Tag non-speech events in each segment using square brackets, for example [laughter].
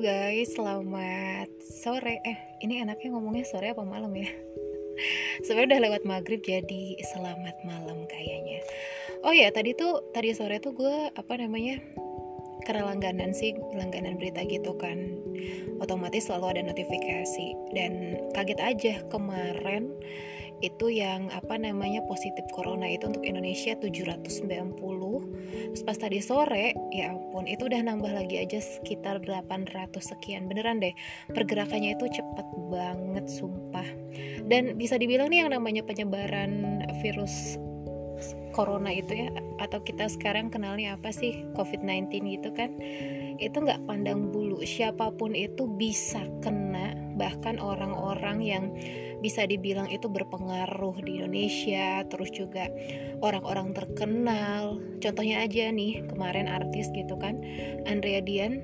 guys, selamat sore. Eh, ini enaknya ngomongnya sore apa malam ya? [laughs] Sebenarnya udah lewat maghrib jadi selamat malam kayaknya. Oh ya, tadi tuh tadi sore tuh gue apa namanya? Karena langganan sih, langganan berita gitu kan. Otomatis selalu ada notifikasi dan kaget aja kemarin itu yang apa namanya positif corona itu untuk Indonesia 790 terus pas tadi sore ya ampun itu udah nambah lagi aja sekitar 800 sekian. Beneran deh pergerakannya itu cepet banget sumpah. Dan bisa dibilang nih yang namanya penyebaran virus corona itu ya atau kita sekarang kenalnya apa sih COVID-19 gitu kan itu nggak pandang bulu. Siapa pun itu bisa kena bahkan orang-orang yang bisa dibilang itu berpengaruh di Indonesia terus juga orang-orang terkenal. Contohnya aja nih kemarin artis gitu kan Andrea Dian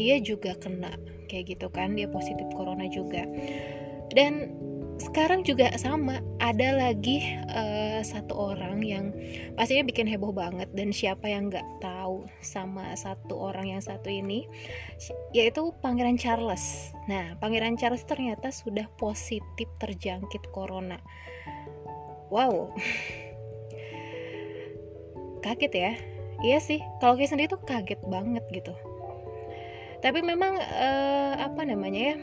dia juga kena kayak gitu kan dia positif corona juga. Dan sekarang juga sama ada lagi uh, satu orang yang pastinya bikin heboh banget dan siapa yang nggak tahu sama satu orang yang satu ini yaitu Pangeran Charles. Nah, Pangeran Charles ternyata sudah positif terjangkit corona. Wow, [laughs] kaget ya? Iya sih, kalau kayak sendiri tuh kaget banget gitu. Tapi memang uh, apa namanya ya?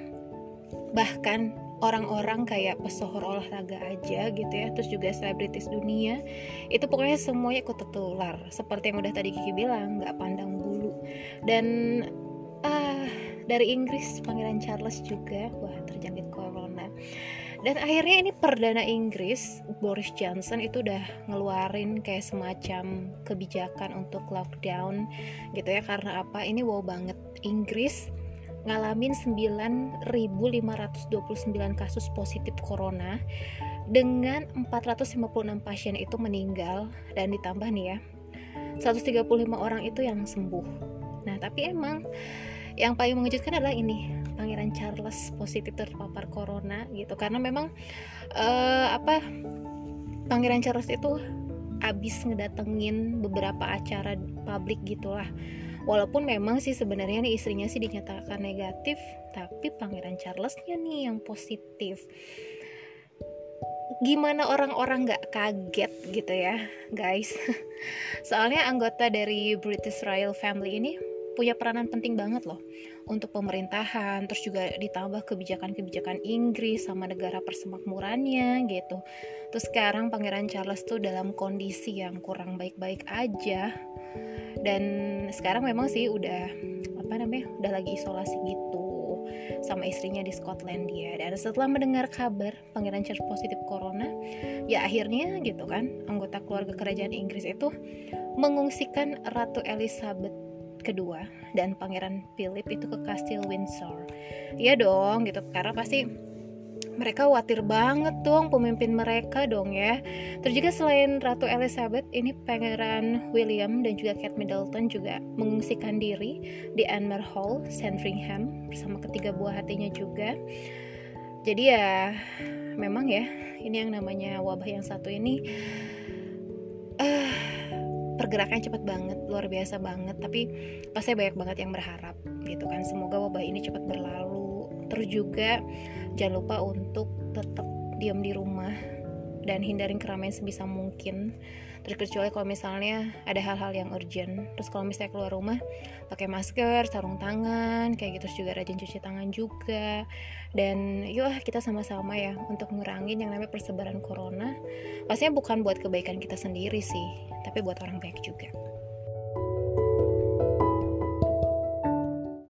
Bahkan orang-orang kayak pesohor olahraga aja gitu ya terus juga selebritis dunia itu pokoknya semuanya ikut tertular. Seperti yang udah tadi Kiki bilang nggak pandang bulu. Dan ah dari Inggris Pangeran Charles juga. Wah terjangkit corona. Dan akhirnya ini perdana Inggris Boris Johnson itu udah ngeluarin kayak semacam kebijakan untuk lockdown gitu ya. Karena apa? Ini wow banget. Inggris ngalamin 9.529 kasus positif corona dengan 456 pasien itu meninggal dan ditambah nih ya 135 orang itu yang sembuh. Nah, tapi emang yang paling mengejutkan adalah ini Pangeran Charles positif terpapar corona gitu karena memang uh, apa Pangeran Charles itu abis ngedatengin beberapa acara publik gitulah walaupun memang sih sebenarnya nih istrinya sih dinyatakan negatif tapi pangeran Charlesnya nih yang positif. Gimana orang-orang nggak kaget gitu ya guys? [laughs] Soalnya anggota dari British Royal Family ini punya peranan penting banget loh. Untuk pemerintahan terus juga ditambah kebijakan-kebijakan Inggris sama negara persemakmurannya gitu. Terus sekarang Pangeran Charles tuh dalam kondisi yang kurang baik-baik aja dan sekarang memang sih udah apa namanya udah lagi isolasi gitu sama istrinya di Scotland dia dan setelah mendengar kabar pangeran Charles positif corona ya akhirnya gitu kan anggota keluarga kerajaan Inggris itu mengungsikan Ratu Elizabeth kedua dan pangeran Philip itu ke Kastil Windsor. Iya dong gitu. Karena pasti mereka khawatir banget dong pemimpin mereka dong ya. Terus juga selain Ratu Elizabeth, ini Pangeran William dan juga Kate Middleton juga mengungsikan diri di Anmer Hall, Sandringham bersama ketiga buah hatinya juga. Jadi ya memang ya ini yang namanya wabah yang satu ini uh, pergerakannya cepat banget, luar biasa banget. Tapi pasti banyak banget yang berharap gitu kan. Semoga wabah ini cepat berlalu terus juga jangan lupa untuk tetap diam di rumah dan hindarin keramaian sebisa mungkin. Terus kecuali kalau misalnya ada hal-hal yang urgent. Terus kalau misalnya keluar rumah pakai masker sarung tangan kayak gitu juga rajin cuci tangan juga. Dan yuk kita sama-sama ya untuk ngurangin yang namanya persebaran corona. Pastinya bukan buat kebaikan kita sendiri sih tapi buat orang banyak juga